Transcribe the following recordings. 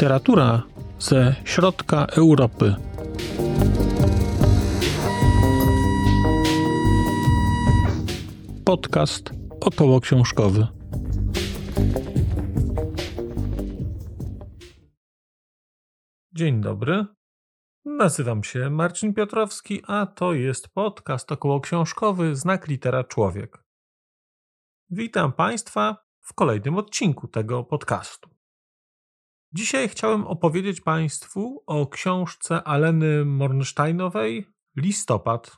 Literatura ze środka Europy. Podcast około książkowy. Dzień dobry. Nazywam się Marcin Piotrowski, a to jest podcast około książkowy Znak Litera Człowiek. Witam Państwa w kolejnym odcinku tego podcastu. Dzisiaj chciałem opowiedzieć Państwu o książce Aleny Mornsteinowej Listopad.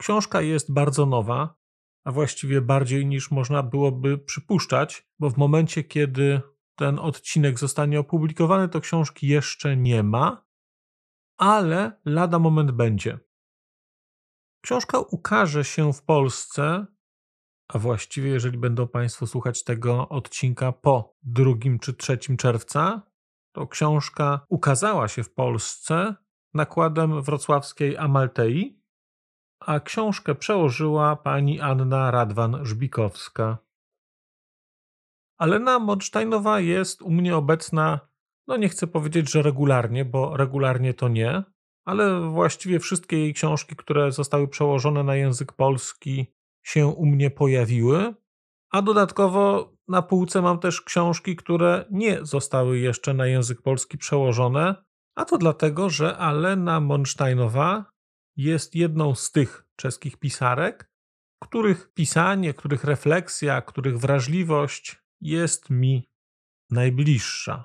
Książka jest bardzo nowa, a właściwie bardziej niż można byłoby przypuszczać, bo w momencie, kiedy ten odcinek zostanie opublikowany, to książki jeszcze nie ma, ale lada moment będzie. Książka ukaże się w Polsce a właściwie jeżeli będą Państwo słuchać tego odcinka po 2 czy 3 czerwca, to książka ukazała się w Polsce nakładem wrocławskiej Amaltei, a książkę przełożyła pani Anna Radwan-Żbikowska. Alena Modsztajnowa jest u mnie obecna, no nie chcę powiedzieć, że regularnie, bo regularnie to nie, ale właściwie wszystkie jej książki, które zostały przełożone na język polski, się u mnie pojawiły, a dodatkowo na półce mam też książki, które nie zostały jeszcze na język polski przełożone, a to dlatego, że Alena Monsteinowa jest jedną z tych czeskich pisarek, których pisanie, których refleksja, których wrażliwość jest mi najbliższa.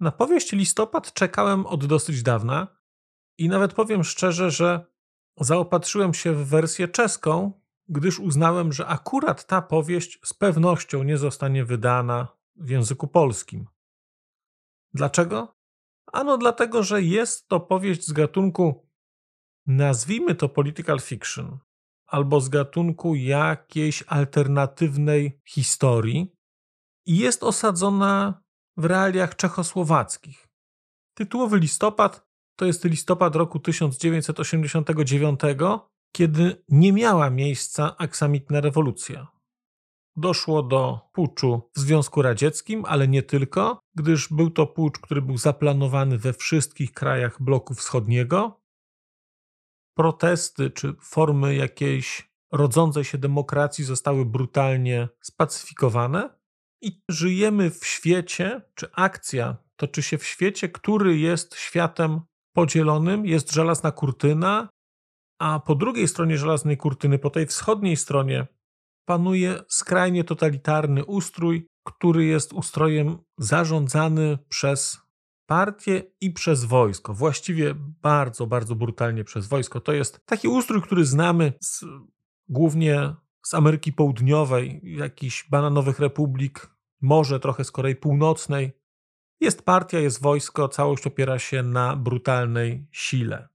Na powieść Listopad czekałem od dosyć dawna i nawet powiem szczerze, że zaopatrzyłem się w wersję czeską, gdyż uznałem, że akurat ta powieść z pewnością nie zostanie wydana w języku polskim. Dlaczego? Ano dlatego, że jest to powieść z gatunku, nazwijmy to political fiction, albo z gatunku jakiejś alternatywnej historii i jest osadzona w realiach czechosłowackich. Tytułowy listopad to jest listopad roku 1989, kiedy nie miała miejsca aksamitna rewolucja. Doszło do puczu w Związku Radzieckim, ale nie tylko, gdyż był to pucz, który był zaplanowany we wszystkich krajach bloku wschodniego. Protesty czy formy jakiejś rodzącej się demokracji zostały brutalnie spacyfikowane i żyjemy w świecie, czy akcja toczy się w świecie, który jest światem podzielonym jest żelazna kurtyna, a po drugiej stronie żelaznej kurtyny, po tej wschodniej stronie, panuje skrajnie totalitarny ustrój, który jest ustrojem zarządzany przez partię i przez wojsko. Właściwie bardzo, bardzo brutalnie przez wojsko. To jest taki ustrój, który znamy z, głównie z Ameryki Południowej, jakichś bananowych republik, może trochę z Korei Północnej, jest partia, jest wojsko, całość opiera się na brutalnej sile.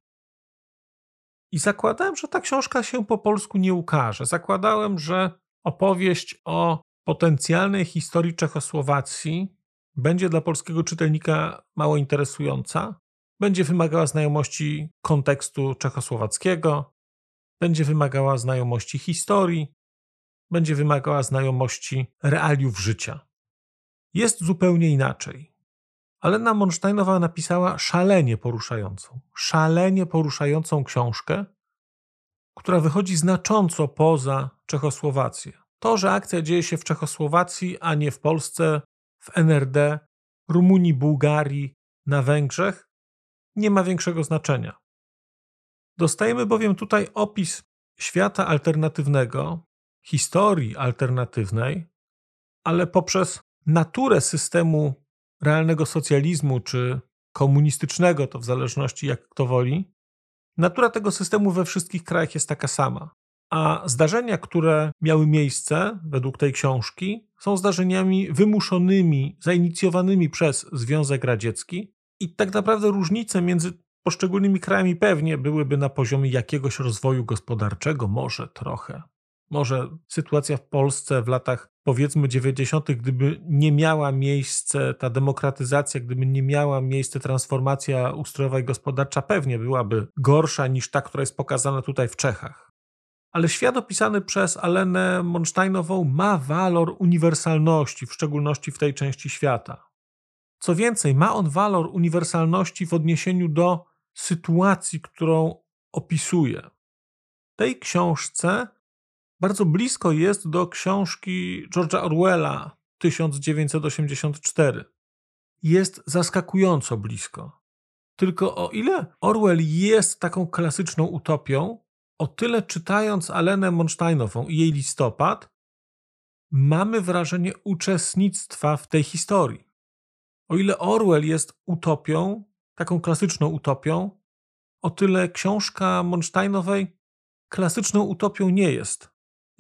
I zakładałem, że ta książka się po polsku nie ukaże. Zakładałem, że opowieść o potencjalnej historii Czechosłowacji będzie dla polskiego czytelnika mało interesująca, będzie wymagała znajomości kontekstu czechosłowackiego, będzie wymagała znajomości historii, będzie wymagała znajomości realiów życia. Jest zupełnie inaczej. Alena Monsteinowa napisała szalenie poruszającą, szalenie poruszającą książkę, która wychodzi znacząco poza Czechosłowację. To, że akcja dzieje się w Czechosłowacji, a nie w Polsce, w NRD, Rumunii, Bułgarii, na Węgrzech, nie ma większego znaczenia. Dostajemy bowiem tutaj opis świata alternatywnego, historii alternatywnej, ale poprzez naturę systemu realnego socjalizmu czy komunistycznego, to w zależności jak kto woli, natura tego systemu we wszystkich krajach jest taka sama. A zdarzenia, które miały miejsce według tej książki, są zdarzeniami wymuszonymi, zainicjowanymi przez Związek Radziecki, i tak naprawdę różnice między poszczególnymi krajami pewnie byłyby na poziomie jakiegoś rozwoju gospodarczego, może trochę. Może sytuacja w Polsce w latach powiedzmy 90., gdyby nie miała miejsce ta demokratyzacja, gdyby nie miała miejsce transformacja ustrojowa i gospodarcza, pewnie byłaby gorsza niż ta, która jest pokazana tutaj w Czechach. Ale świat opisany przez Alenę Monsteinową ma walor uniwersalności, w szczególności w tej części świata. Co więcej, ma on walor uniwersalności w odniesieniu do sytuacji, którą opisuje. W tej książce bardzo blisko jest do książki George'a Orwella 1984. Jest zaskakująco blisko. Tylko o ile Orwell jest taką klasyczną utopią, o tyle czytając Alenę Monsteinową i jej listopad, mamy wrażenie uczestnictwa w tej historii. O ile Orwell jest utopią, taką klasyczną utopią, o tyle książka Monsteinowej klasyczną utopią nie jest.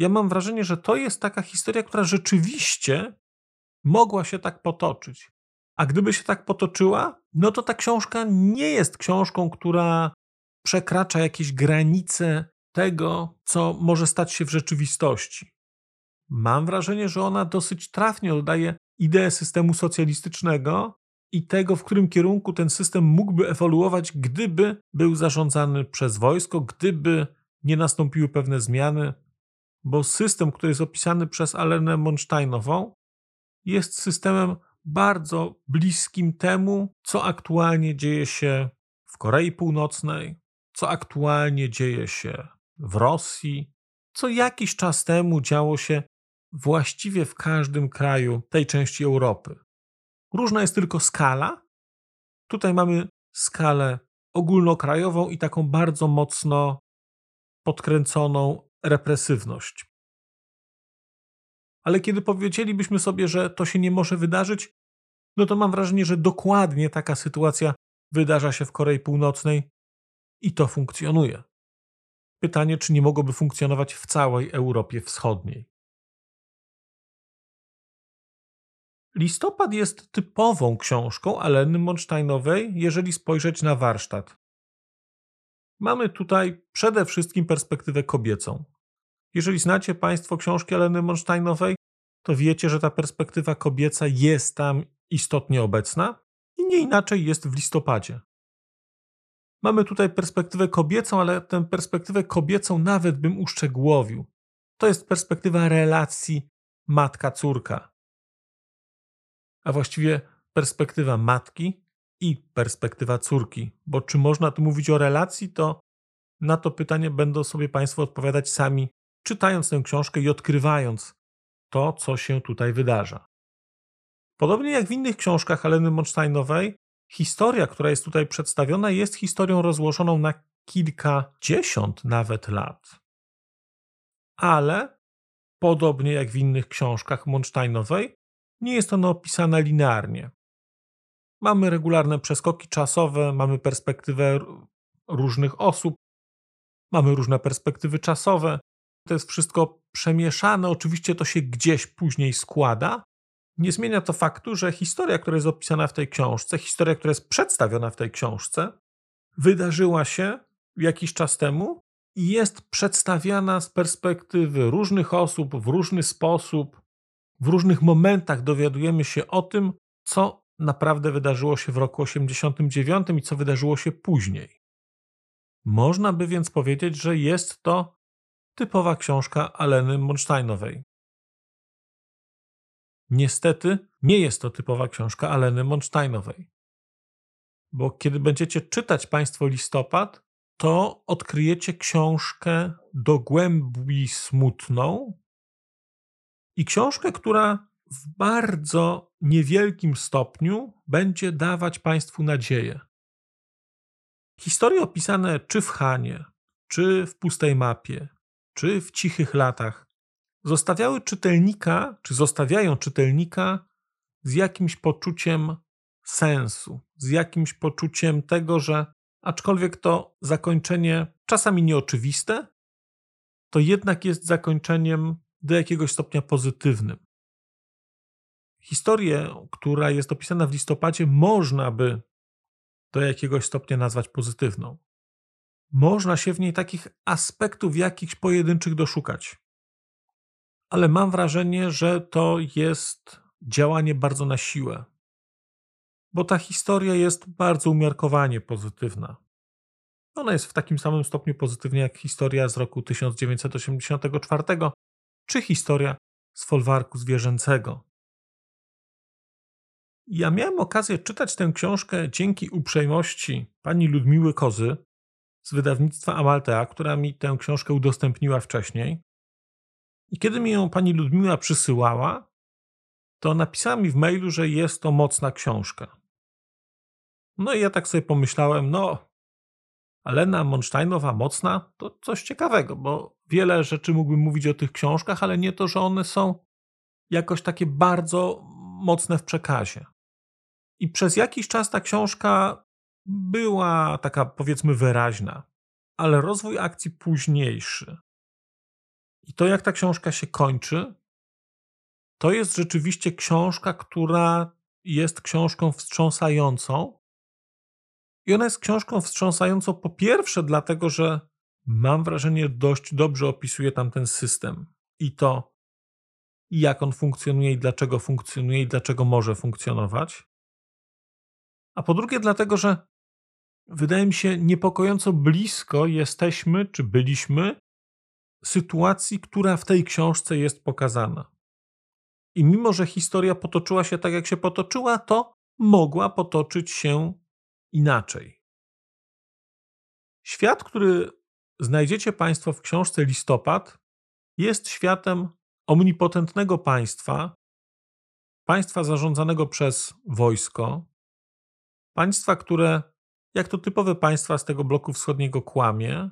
Ja mam wrażenie, że to jest taka historia, która rzeczywiście mogła się tak potoczyć. A gdyby się tak potoczyła, no to ta książka nie jest książką, która przekracza jakieś granice tego, co może stać się w rzeczywistości. Mam wrażenie, że ona dosyć trafnie oddaje ideę systemu socjalistycznego i tego, w którym kierunku ten system mógłby ewoluować, gdyby był zarządzany przez wojsko, gdyby nie nastąpiły pewne zmiany, bo system, który jest opisany przez Alenę Monsteinową, jest systemem bardzo bliskim temu, co aktualnie dzieje się w Korei Północnej, co aktualnie dzieje się w Rosji, co jakiś czas temu działo się właściwie w każdym kraju tej części Europy. Różna jest tylko skala. Tutaj mamy skalę ogólnokrajową i taką bardzo mocno podkręconą represywność. Ale kiedy powiedzielibyśmy sobie, że to się nie może wydarzyć, no to mam wrażenie, że dokładnie taka sytuacja wydarza się w Korei Północnej i to funkcjonuje. Pytanie, czy nie mogłoby funkcjonować w całej Europie Wschodniej. Listopad jest typową książką Aleny Monsteinowej, jeżeli spojrzeć na warsztat. Mamy tutaj przede wszystkim perspektywę kobiecą. Jeżeli znacie Państwo książki Aleny Monsteinowej, to wiecie, że ta perspektywa kobieca jest tam istotnie obecna i nie inaczej jest w listopadzie. Mamy tutaj perspektywę kobiecą, ale tę perspektywę kobiecą nawet bym uszczegółowił. To jest perspektywa relacji matka-córka. A właściwie perspektywa matki i perspektywa córki. Bo czy można tu mówić o relacji, to na to pytanie będą sobie Państwo odpowiadać sami, czytając tę książkę i odkrywając to, co się tutaj wydarza. Podobnie jak w innych książkach Heleny Monsteinowej, historia, która jest tutaj przedstawiona, jest historią rozłożoną na kilkadziesiąt nawet lat. Ale, podobnie jak w innych książkach Monsteinowej, nie jest ona opisana linearnie. Mamy regularne przeskoki czasowe, mamy perspektywę różnych osób, mamy różne perspektywy czasowe. To jest wszystko przemieszane, oczywiście to się gdzieś później składa. Nie zmienia to faktu, że historia, która jest opisana w tej książce, historia, która jest przedstawiona w tej książce, wydarzyła się jakiś czas temu i jest przedstawiana z perspektywy różnych osób w różny sposób. W różnych momentach dowiadujemy się o tym, co naprawdę wydarzyło się w roku 89 i co wydarzyło się później. Można by więc powiedzieć, że jest to typowa książka Aleny Monsteinowej. Niestety nie jest to typowa książka Aleny Monsteinowej. Bo kiedy będziecie czytać Państwo listopad, to odkryjecie książkę do głębi smutną i książkę, która w bardzo niewielkim stopniu będzie dawać Państwu nadzieję. Historie opisane czy w Hanie, czy w pustej mapie, czy w cichych latach zostawiały czytelnika, czy zostawiają czytelnika z jakimś poczuciem sensu, z jakimś poczuciem tego, że aczkolwiek to zakończenie czasami nieoczywiste, to jednak jest zakończeniem do jakiegoś stopnia pozytywnym historię, która jest opisana w listopadzie, można by do jakiegoś stopnia nazwać pozytywną. Można się w niej takich aspektów jakichś pojedynczych doszukać. Ale mam wrażenie, że to jest działanie bardzo na siłę. Bo ta historia jest bardzo umiarkowanie pozytywna. Ona jest w takim samym stopniu pozytywna jak historia z roku 1984 czy historia z folwarku zwierzęcego. Ja miałem okazję czytać tę książkę dzięki uprzejmości pani Ludmiły Kozy z wydawnictwa Amaltea, która mi tę książkę udostępniła wcześniej. I kiedy mi ją pani Ludmiła przysyłała, to napisała mi w mailu, że jest to mocna książka. No i ja tak sobie pomyślałem, no, Alena Monsteinowa mocna to coś ciekawego, bo wiele rzeczy mógłbym mówić o tych książkach, ale nie to, że one są jakoś takie bardzo mocne w przekazie. I przez jakiś czas ta książka była taka, powiedzmy, wyraźna, ale rozwój akcji późniejszy i to, jak ta książka się kończy, to jest rzeczywiście książka, która jest książką wstrząsającą. I ona jest książką wstrząsającą po pierwsze, dlatego że mam wrażenie, dość dobrze opisuje tam ten system i to, jak on funkcjonuje i dlaczego funkcjonuje i dlaczego może funkcjonować. A po drugie, dlatego że wydaje mi się, niepokojąco blisko jesteśmy, czy byliśmy sytuacji, która w tej książce jest pokazana. I mimo, że historia potoczyła się tak, jak się potoczyła, to mogła potoczyć się inaczej. Świat, który znajdziecie Państwo w książce Listopad, jest światem omnipotentnego państwa, państwa zarządzanego przez wojsko, państwa, które, jak to typowe państwa z tego bloku wschodniego, kłamie,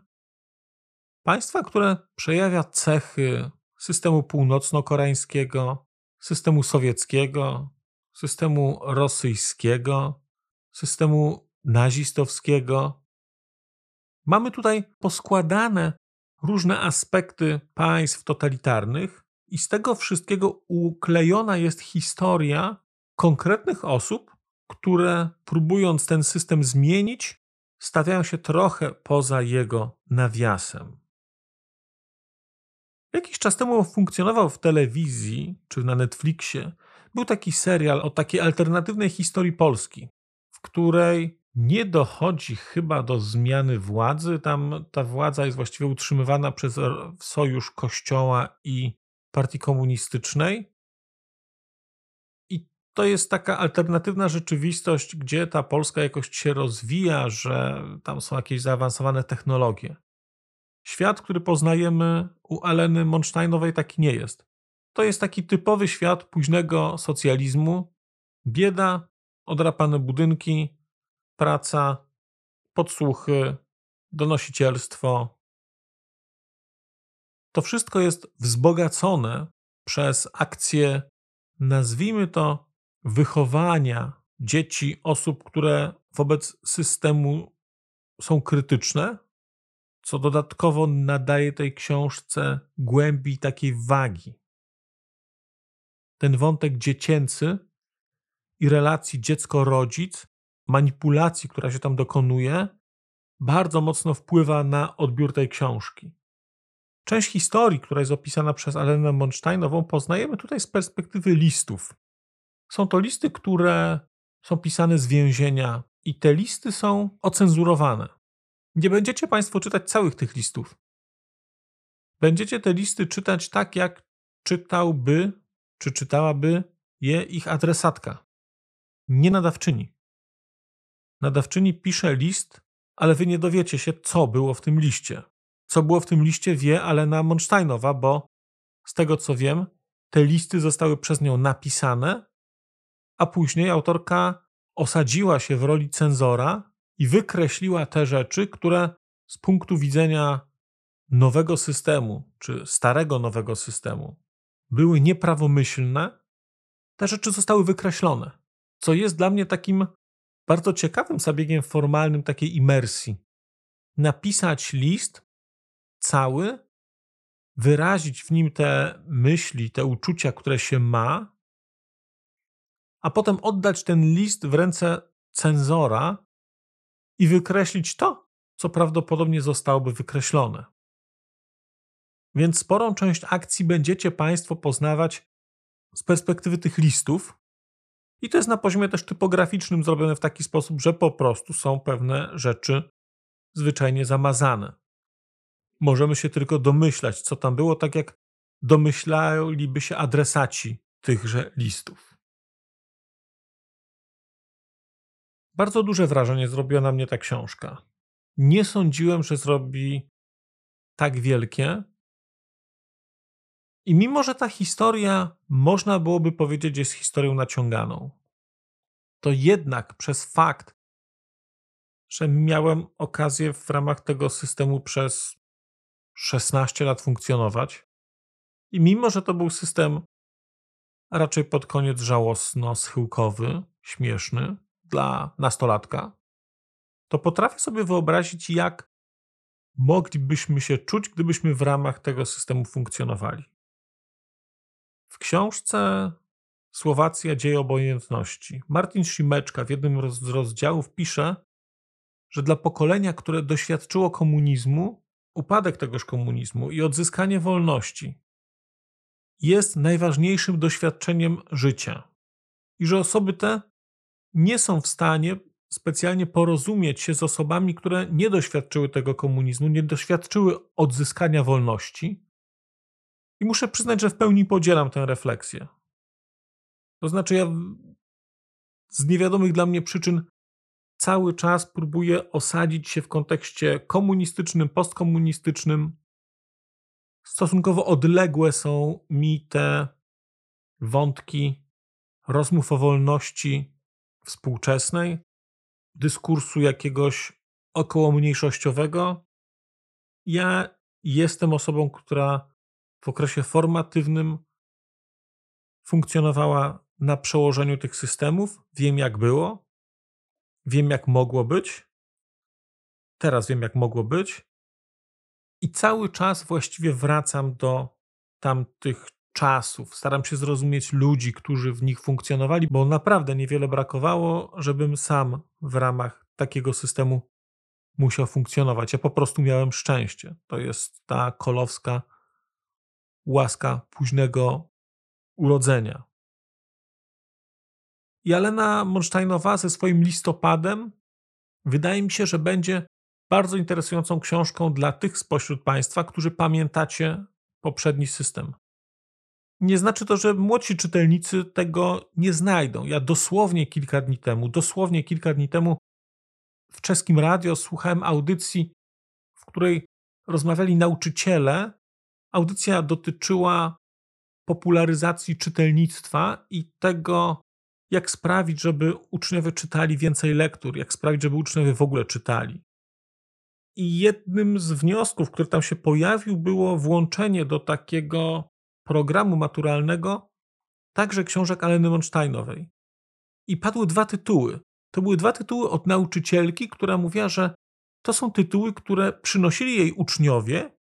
państwa, które przejawia cechy systemu północno-koreańskiego, systemu sowieckiego, systemu rosyjskiego, systemu nazistowskiego. Mamy tutaj poskładane różne aspekty państw totalitarnych, i z tego wszystkiego uklejona jest historia konkretnych osób, które próbując ten system zmienić, stawiają się trochę poza jego nawiasem. Jakiś czas temu funkcjonował w telewizji czy na Netflixie. Był taki serial o takiej alternatywnej historii Polski, w której nie dochodzi chyba do zmiany władzy. Tam ta władza jest właściwie utrzymywana przez sojusz Kościoła i Partii Komunistycznej. To jest taka alternatywna rzeczywistość, gdzie ta Polska jakoś się rozwija, że tam są jakieś zaawansowane technologie. Świat, który poznajemy u Aleny Monsteinowej, taki nie jest. To jest taki typowy świat późnego socjalizmu. Bieda, odrapane budynki, praca, podsłuchy, donosicielstwo. To wszystko jest wzbogacone przez akcję, nazwijmy to, wychowania dzieci, osób, które wobec systemu są krytyczne, co dodatkowo nadaje tej książce głębi takiej wagi. Ten wątek dziecięcy i relacji dziecko-rodzic, manipulacji, która się tam dokonuje, bardzo mocno wpływa na odbiór tej książki. Część historii, która jest opisana przez Alenę Monsteinową, poznajemy tutaj z perspektywy listów. Są to listy, które są pisane z więzienia, i te listy są ocenzurowane. Nie będziecie Państwo czytać całych tych listów. Będziecie te listy czytać tak, jak czytałby, czy czytałaby je ich adresatka, nie nadawczyni. Nadawczyni pisze list, ale wy nie dowiecie się, co było w tym liście. Co było w tym liście, wie Alena Monsteinowa, bo z tego co wiem, te listy zostały przez nią napisane, a później autorka osadziła się w roli cenzora i wykreśliła te rzeczy, które z punktu widzenia nowego systemu, czy starego nowego systemu, były nieprawomyślne, te rzeczy zostały wykreślone. Co jest dla mnie takim bardzo ciekawym zabiegiem formalnym takiej imersji. Napisać list cały, wyrazić w nim te myśli, te uczucia, które się ma, a potem oddać ten list w ręce cenzora, i wykreślić to, co prawdopodobnie zostałoby wykreślone. Więc sporą część akcji będziecie Państwo poznawać z perspektywy tych listów. I to jest na poziomie też typograficznym zrobione w taki sposób, że po prostu są pewne rzeczy zwyczajnie zamazane. Możemy się tylko domyślać, co tam było, tak jak domyślaliby się adresaci tychże listów. Bardzo duże wrażenie zrobiła na mnie ta książka. Nie sądziłem, że zrobi tak wielkie. I mimo, że ta historia, można byłoby powiedzieć, jest historią naciąganą, to jednak przez fakt, że miałem okazję w ramach tego systemu przez 16 lat funkcjonować, i mimo, że to był system raczej pod koniec żałosno-schyłkowy, śmieszny dla nastolatka, to potrafię sobie wyobrazić, jak moglibyśmy się czuć, gdybyśmy w ramach tego systemu funkcjonowali. W książce Słowacja dzieje obojętności Martin Szymeczka w jednym z rozdziałów pisze, że dla pokolenia, które doświadczyło komunizmu, upadek tegoż komunizmu i odzyskanie wolności jest najważniejszym doświadczeniem życia. I że osoby te nie są w stanie specjalnie porozumieć się z osobami, które nie doświadczyły tego komunizmu, nie doświadczyły odzyskania wolności. I muszę przyznać, że w pełni podzielam tę refleksję. To znaczy, ja z niewiadomych dla mnie przyczyn cały czas próbuję osadzić się w kontekście komunistycznym, postkomunistycznym, stosunkowo odległe są mi te wątki rozmów o wolności współczesnej, dyskursu jakiegoś około mniejszościowego. Ja jestem osobą, która w okresie formatywnym funkcjonowała na przełożeniu tych systemów. Wiem, jak było, wiem, jak mogło być. Teraz wiem, jak mogło być. I cały czas właściwie wracam do tamtych czasów. Staram się zrozumieć ludzi, którzy w nich funkcjonowali, bo naprawdę niewiele brakowało, żebym sam w ramach takiego systemu musiał funkcjonować. Ja po prostu miałem szczęście. To jest ta kolowska łaska późnego urodzenia. I Alena Monsteinowa ze swoim listopadem wydaje mi się, że będzie bardzo interesującą książką dla tych spośród Państwa, którzy pamiętacie poprzedni system. Nie znaczy to, że młodsi czytelnicy tego nie znajdą. Ja dosłownie kilka dni temu, dosłownie kilka dni temu w czeskim radio słuchałem audycji, w której rozmawiali nauczyciele. Audycja dotyczyła popularyzacji czytelnictwa i tego, jak sprawić, żeby uczniowie czytali więcej lektur, jak sprawić, żeby uczniowie w ogóle czytali. I jednym z wniosków, który tam się pojawił, było włączenie do takiego programu maturalnego także książek Aleny Monsteinowej. I padły dwa tytuły. To były dwa tytuły od nauczycielki, która mówiła, że to są tytuły, które przynosili jej uczniowie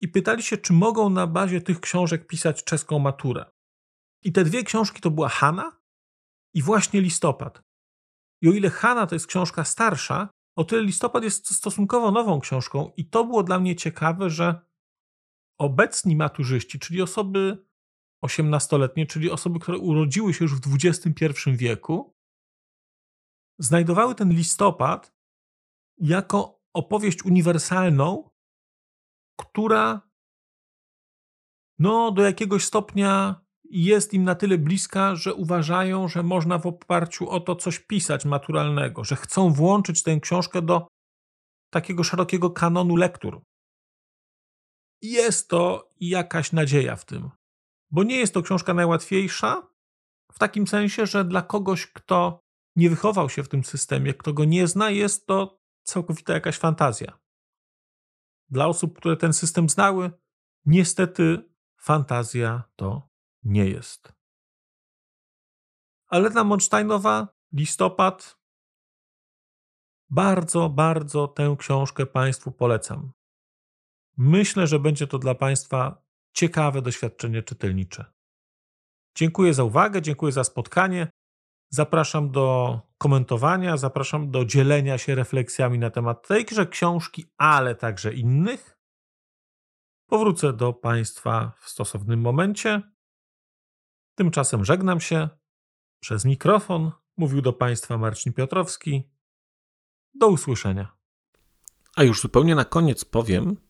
i pytali się, czy mogą na bazie tych książek pisać czeską maturę. I te dwie książki to była Hanna i właśnie Listopad. I o ile Hanna to jest książka starsza, o tyle Listopad jest stosunkowo nową książką i to było dla mnie ciekawe, że obecni maturzyści, czyli osoby 18-letnie, czyli osoby, które urodziły się już w XXI wieku, znajdowały ten listopad jako opowieść uniwersalną, która no, do jakiegoś stopnia jest im na tyle bliska, że uważają, że można w oparciu o to coś pisać maturalnego, że chcą włączyć tę książkę do takiego szerokiego kanonu lektur. Jest to jakaś nadzieja w tym, bo nie jest to książka najłatwiejsza, w takim sensie, że dla kogoś, kto nie wychował się w tym systemie, kto go nie zna, jest to całkowita jakaś fantazja. Dla osób, które ten system znały, niestety fantazja to nie jest. Alena Monsteinowa, listopad. Bardzo, bardzo tę książkę Państwu polecam. Myślę, że będzie to dla Państwa ciekawe doświadczenie czytelnicze. Dziękuję za uwagę, dziękuję za spotkanie. Zapraszam do komentowania, zapraszam do dzielenia się refleksjami na temat tejże książki, ale także innych. Powrócę do Państwa w stosownym momencie. Tymczasem żegnam się. Przez mikrofon mówił do Państwa Marcin Piotrowski. Do usłyszenia. A już zupełnie na koniec powiem,